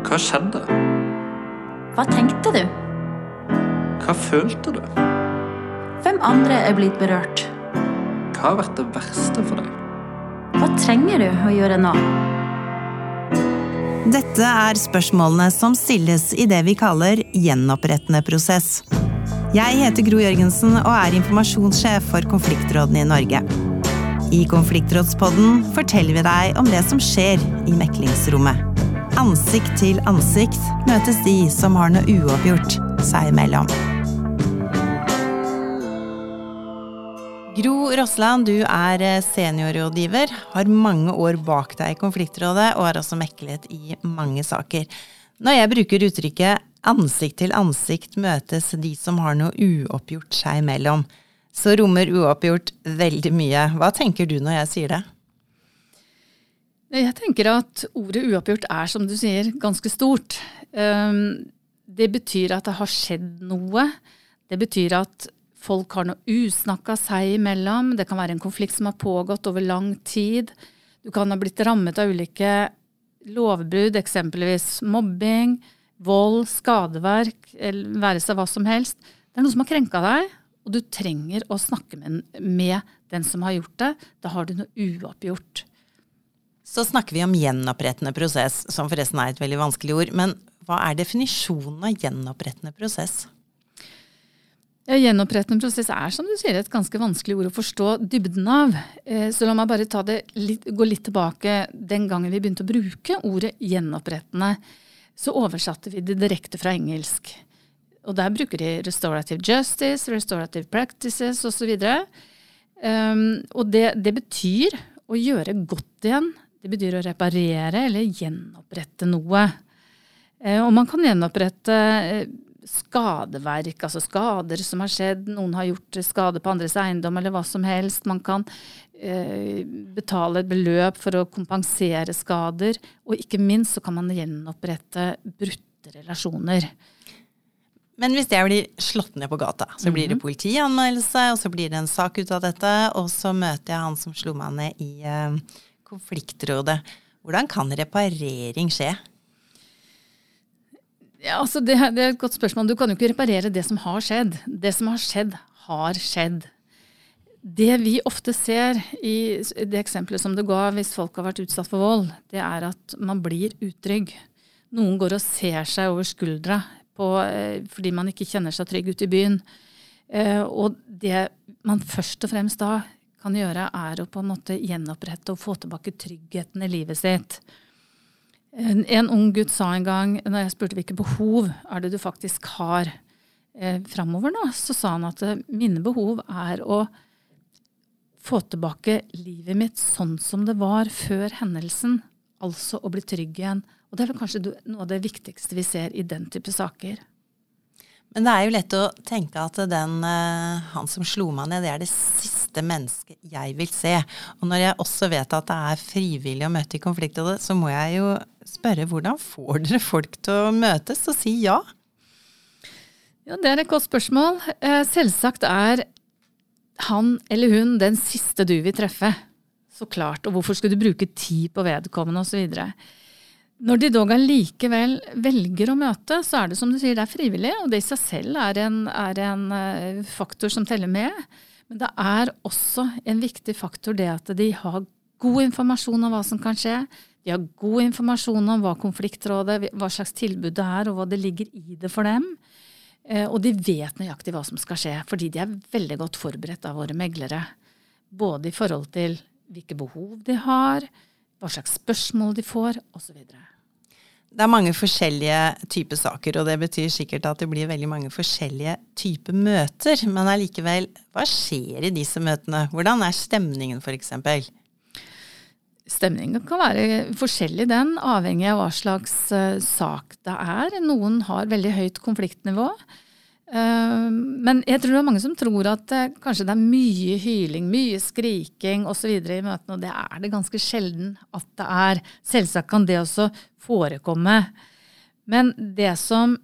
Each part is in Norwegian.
Hva skjedde? Hva tenkte du? Hva følte du? Hvem andre er blitt berørt? Hva har vært det verste for deg? Hva trenger du å gjøre nå? Dette er spørsmålene som stilles i det vi kaller gjenopprettende prosess. Jeg heter Gro Jørgensen og er informasjonssjef for konfliktrådene i Norge. I Konfliktrådspodden forteller vi deg om det som skjer i meklingsrommet. Ansikt til ansikt møtes de som har noe uoppgjort seg imellom. Gro Rossland, du er seniorrådgiver, har mange år bak deg i Konfliktrådet og har også meklet i mange saker. Når jeg bruker uttrykket ansikt til ansikt møtes de som har noe uoppgjort seg imellom, så rommer uoppgjort veldig mye. Hva tenker du når jeg sier det? Jeg tenker at ordet uoppgjort er, som du sier, ganske stort. Ehm, det betyr at det har skjedd noe. Det betyr at folk har noe usnakka seg imellom. Det kan være en konflikt som har pågått over lang tid. Du kan ha blitt rammet av ulike lovbrudd, eksempelvis mobbing, vold, skadeverk, være seg hva som helst. Det er noe som har krenka deg, og du trenger å snakke med, med den som har gjort det. Da har du noe uoppgjort. Så snakker vi om gjenopprettende prosess, som forresten er et veldig vanskelig ord. Men hva er definisjonen av gjenopprettende prosess? Ja, Gjenopprettende prosess er som du sier, et ganske vanskelig ord å forstå dybden av. Eh, så la meg bare litt, gå litt tilbake den gangen vi begynte å bruke ordet gjenopprettende så oversatte vi det direkte fra engelsk. Og der bruker de restorative justice, restorative practices osv. Um, og det, det, betyr å gjøre godt igjen. Det betyr å reparere eller gjenopprette noe. Uh, og man kan gjenopprette uh, skadeverk, altså skader som har skjedd. Noen har gjort skade på andres eiendom eller hva som helst. Man kan Eh, betale et beløp for å kompensere skader. Og ikke minst så kan man gjenopprette brutte relasjoner. Men hvis jeg blir slått ned på gata, så blir det mhm. politianmeldelse, og så blir det en sak ut av dette, og så møter jeg han som slo meg ned i uh, konfliktrådet. Hvordan kan reparering skje? Ja, altså det, det, er et godt spørsmål. Du kan jo ikke reparere det som har skjedd. Det som har skjedd, har skjedd. Det vi ofte ser i det eksempelet som du ga hvis folk har vært utsatt for vold, det er at man blir utrygg. Noen går og ser seg over skuldra på, eh, fordi man ikke kjenner seg trygg ute i byen. Eh, og det man først og fremst da kan gjøre, er å på en måte gjenopprette og få tilbake tryggheten i livet sitt. En, en ung gutt sa en gang, når jeg spurte hvilke behov er det du faktisk har eh, framover nå, så sa han at mine behov er å få tilbake livet mitt sånn som det var før hendelsen. Altså å bli trygg igjen. Og det er vel kanskje noe av det viktigste vi ser i den type saker. Men det er jo lett å tenke at den, eh, han som slo meg ned, det er det siste mennesket jeg vil se. Og når jeg også vet at det er frivillig å møte i konfliktrådet, så må jeg jo spørre hvordan får dere folk til å møtes og si ja? Ja, Det er et godt spørsmål. Eh, selvsagt er han eller hun den siste du vil treffe. Så klart. Og hvorfor skulle du bruke tid på vedkommende osv. Når de dog allikevel velger å møte, så er det som du sier, det er frivillig. Og det i seg selv er en, er en eh, faktor som teller med. Men det er også en viktig faktor det at de har god informasjon om hva som kan skje. De har god informasjon om hva konfliktrådet, hva slags tilbud det er, og hva det ligger i det for dem. Eh, og de vet nøyaktig hva som skal skje, fordi de er veldig godt forberedt av våre meglere. Både i forhold til hvilke behov de har, hva slags spørsmål de får, osv. Det er mange forskjellige typer saker, og det betyr sikkert at det blir veldig mange forskjellige typer møter. Men allikevel, hva skjer i disse møtene? Hvordan er stemningen, f.eks.? Stemningen kan være forskjellig, den, avhengig av hva slags uh, sak det er. Noen har veldig høyt konfliktnivå. Uh, men jeg tror det er mange som tror at uh, kanskje det er mye hyling, mye skriking osv. i møtene, og det er det ganske sjelden at det er. Selvsagt kan det også forekomme. Men det som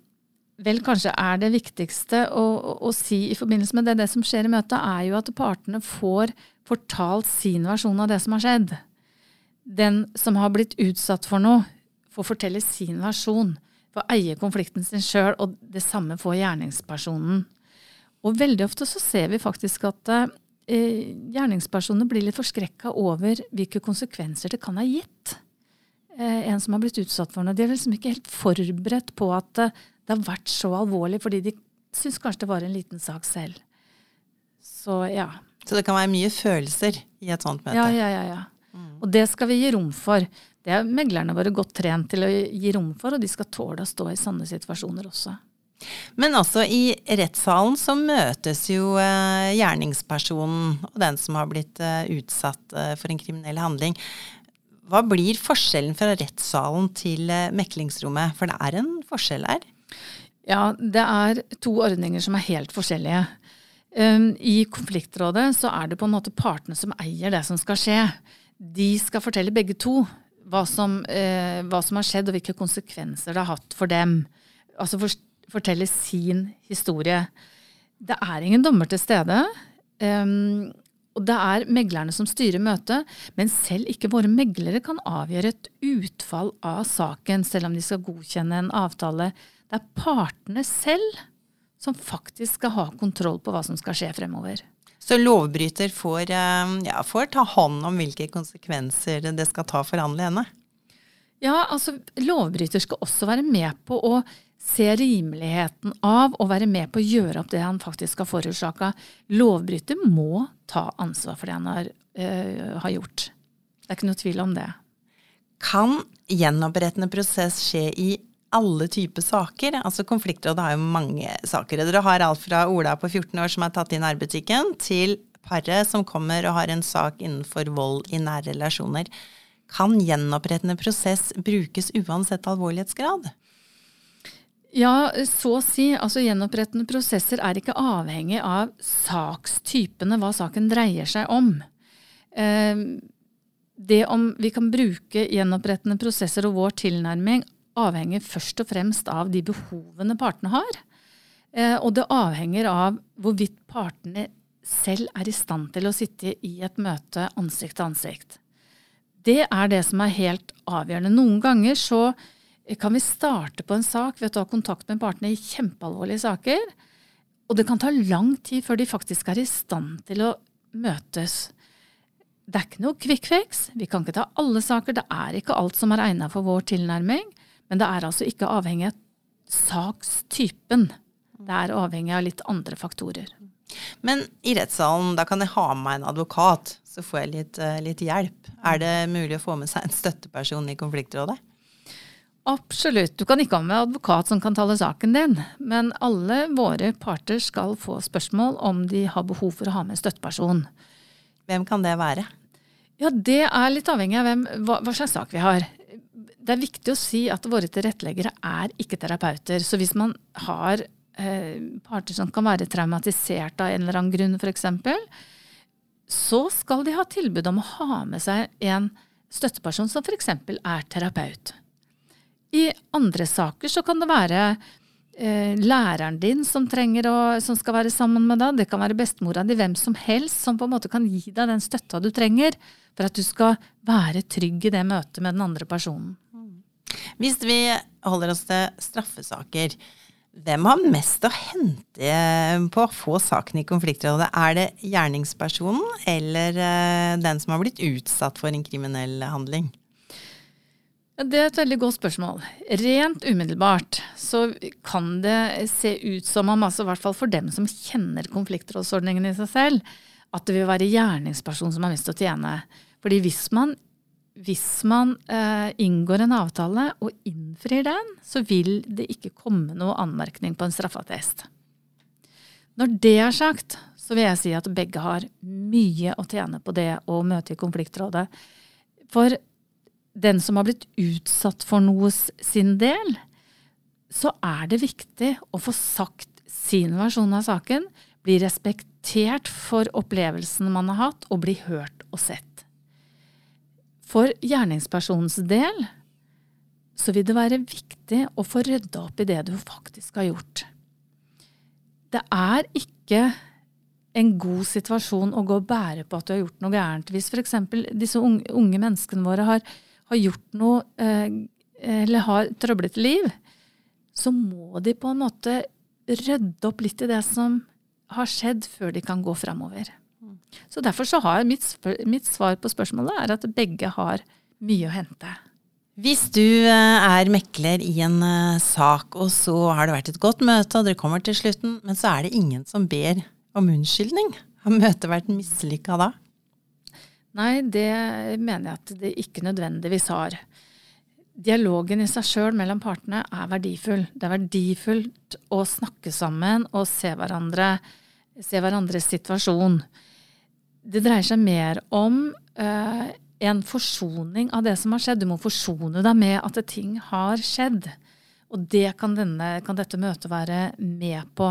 vel kanskje er det viktigste å, å si i forbindelse med det, det som skjer i møtet, er jo at partene får fortalt sin versjon av det som har skjedd den som har blitt utsatt for noe, får fortelle sin versjon, får eie konflikten sin sjøl, og det samme får gjerningspersonen. Og veldig ofte så ser vi faktisk at eh, gjerningspersoner blir litt forskrekka over hvilke konsekvenser det kan ha gitt. Eh, en som har blitt utsatt for noe. De er liksom ikke helt forberedt på at eh, det har vært så alvorlig, fordi de syns kanskje det var en liten sak selv. Så ja. Så det kan være mye følelser i et sånt møte? Ja, ja, ja. ja. Mm. Og det skal vi gi rom for. Det er meglerne våre godt trent til å gi rom for, og de skal tåle å stå i sanne situasjoner også. Men også i rettssalen så møtes jo eh, gjerningspersonen og den som har blitt eh, utsatt eh, for en kriminell handling. Hva blir forskjellen fra rettssalen til meklingsrommet? For det er en forskjell her? Ja, det er to ordninger som er helt forskjellige. Um, I konfliktrådet så er det på en måte partene som eier det som skal skje. De skal fortelle begge to hva som, eh, hva som har skjedd og hvilke konsekvenser det har hatt for dem. Altså for, fortelle sin historie. Det er ingen dommer til stede. Um, og det er meglerne som styrer møtet, men selv ikke våre meglere kan avgjøre et utfall av saken, selv om de skal godkjenne en avtale. Det er partene selv som faktisk skal ha kontroll på hva som skal skje fremover. Så lovbryter får, eh, ja, får ta hånd om hvilke konsekvenser det skal ta for han eller henne? Ja, altså lovbryter skal også være med på å se rimeligheten av å være med på å gjøre opp det han faktisk har forårsaka. Lovbryter må ta ansvar for det han har, øh, har, gjort. Det er ikke noe tvil om det. Kan gjenopprettende prosess skje i alle typer saker? Altså Konfliktrådet har jo mange saker. Dere har alt fra Ola på 14 år som er tatt i nærbutikken, til paret som kommer og har en sak innenfor vold i nære relasjoner. Kan gjenopprettende prosess brukes uansett alvorlighetsgrad? Ja, så å si. Altså Gjenopprettende prosesser er ikke avhengig av sakstypene, hva saken dreier seg om. Ehm, det om vi kan bruke gjenopprettende prosesser og vår tilnærming, avhenger først og fremst av de behovene partene har. Eh, og det avhenger av hvorvidt partene selv er i stand til å sitte i et møte ansikt til ansikt. Det er det som er helt avgjørende. Noen ganger så kan vi starte på en sak ved å ta kontakt med partene i kjempealvorlige saker. Og det kan ta lang tid før de faktisk er i stand til å møtes. Det er ikke noe quick fix. Vi kan ikke ta alle saker. Det er ikke alt som er egnet for vår tilnærming. Men det er altså ikke avhengig av sakstypen. Det er avhengig av litt andre faktorer. Men i rettssalen, da kan jeg ha med meg en advokat, så får jeg litt, eh, litt hjelp. Er det mulig å få med seg en støtteperson i konfliktrådet? Absolutt. Du kan ikke ha med advokat som kan tale saken din, men alle våre parter skal få spørsmål om de har behov for å ha med en støtteperson. Hvem kan det være? Ja, Det er litt avhengig av hvem, hva, hva, slags sak vi har. Det er viktig å si at våre tilretteleggere er ikke terapeuter. Så hvis man har eh, parter som kan være traumatisert av en eller annen grunn, f.eks., så skal de ha tilbud om å ha med seg en støtteperson som f.eks. er terapeut. I andre saker så kan det være læreren din som, å, som skal være sammen med deg. Det kan være bestemora di, hvem som helst, som på en måte kan gi deg den støtta du trenger for at du skal være trygg i det møtet med den andre personen. Hvis vi holder oss til straffesaker, hvem har mest å hente på å få saken i konfliktrådet? Er det gjerningspersonen eller eh, den som har blitt utsatt for en kriminell handling? Det er et veldig godt spørsmål. Rent umiddelbart så kan det se ut som om, altså i hvert fall for dem som kjenner konfliktrådsordningen i seg selv, at det vil være gjerningspersonen som har mest å tjene. Fordi hvis man, hvis man eh, inngår en avtale og innfrir den, så vil det ikke komme noe anmerkning på en straffeattest. Når det er sagt, så vil jeg si at begge har mye å tjene på det å møte i konfliktrådet. For den som har blitt utsatt for noe sin del, så er det viktig å få sagt sin versjon av saken, bli respektert for opplevelsen man har hatt, og bli hørt og sett. For gjerningspersonens del så vil det være viktig å få rydda opp i det du faktisk har gjort. Det er ikke en god situasjon å gå og bære på at du har gjort noe gærent. Hvis f.eks. disse unge, unge menneskene våre har har gjort noe eh, eller har trøblete liv, så må de på en måte rydde opp litt i det som har skjedd, før de kan gå framover. Så derfor så har mitt, mitt svar på spørsmålet er at begge har mye å hente. Hvis du eh, er mekler i en eh, sak, og så har det vært et godt møte, og dere kommer til slutten, men så er det ingen som ber om unnskyldning, har møtet vært mislykka da? Nei, det mener jeg at det ikke nødvendigvis har. Dialogen i seg sjøl mellom partene er verdifull. Det er verdifullt å snakke sammen og se, hverandre, se hverandres situasjon. Det dreier seg mer om uh, en forsoning av det som har skjedd. Du må forsone deg med at ting har skjedd. Og det kan, denne, kan dette møtet være med på.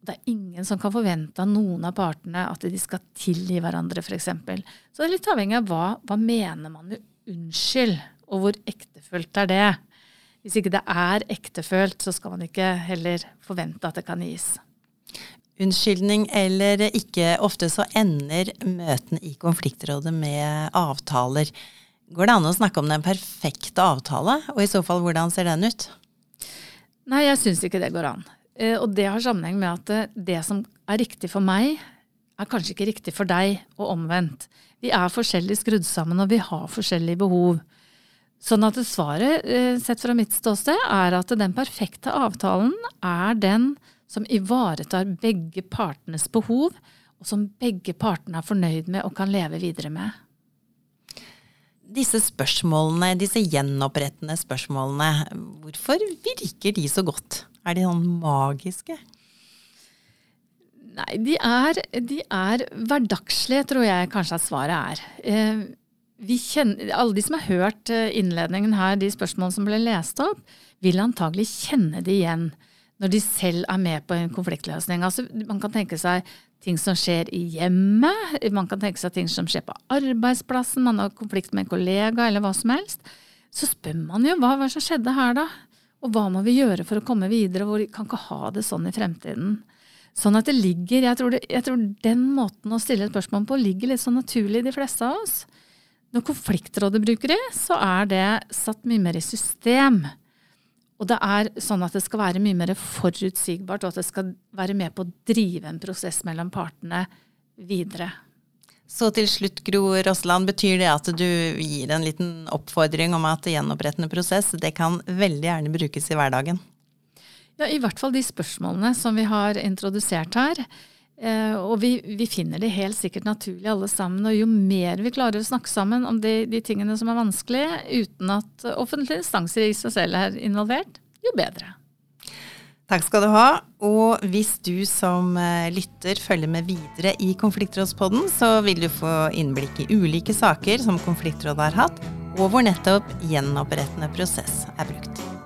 Det er ingen som kan forvente av noen av partene at de skal tilgi hverandre, f.eks. Så det er litt avhengig av hva, hva mener man med unnskyld, og hvor ektefølt er det. Hvis ikke det er ektefølt, så skal man ikke heller forvente at det kan gis. Unnskyldning eller ikke, ofte så ender møtene i konfliktrådet med avtaler. Går det an å snakke om den perfekte avtale, og i så fall hvordan ser den ut? Nei, jeg syns ikke det går an. Eh, og det har sammenheng med at eh, det som er riktig for meg, er kanskje ikke riktig for deg, og omvendt. Vi er forskjellig skrudd sammen, og vi har forskjellige behov. Sånn at svaret, eh, sett fra mitt ståsted, er at den perfekte avtalen er den som ivaretar begge partenes behov, og som begge partene er fornøyd med og kan leve videre med. Disse spørsmålene, disse gjenopprettende spørsmålene, hvorfor virker de så godt? Er de sånn magiske? Nei, de er, de er hverdagslige, tror jeg kanskje at svaret er. Eh, kjenner, alle de som har hørt eh, innledningen her, de spørsmålene som ble lest opp, vil antagelig kjenne det igjen når de selv er med på en konfliktløsning. Altså, man kan tenke seg ting som skjer i hjemmet, man kan tenke seg ting som skjer på arbeidsplassen, man har konflikt med en kollega eller hva som helst. Så spør man jo hva hva som skjedde her, da? Og hva må vi gjøre for å komme videre? og Vi kan ikke ha det sånn i fremtiden. Sånn at det ligger, jeg tror, det, jeg tror den måten å stille et spørsmål på ligger litt sånn naturlig i de fleste av oss. Når konfliktrådet bruker det, så er det satt mye mer i system. Og det er sånn at det skal være mye mer forutsigbart, og at det skal være med på å drive en prosess mellom partene videre. Så til slutt, Gro Rossland, betyr det at du gir en liten oppfordring om at gjenopprettende prosess, det kan veldig gjerne brukes i hverdagen? Ja, i hvert fall de spørsmålene som vi har introdusert her. Eh, og vi, vi, finner det helt sikkert naturlig alle sammen. Og jo mer vi klarer å snakke sammen om de, de tingene som er vanskelige, uten at offentlige instanser i seg selv er involvert, jo bedre. Takk skal du ha. Og hvis du som eh, lytter følger med videre i Konfliktrådspodden, så vil du få innblikk i ulike saker som Konfliktrådet har hatt, og hvor nettopp gjenopprettende prosess er brukt.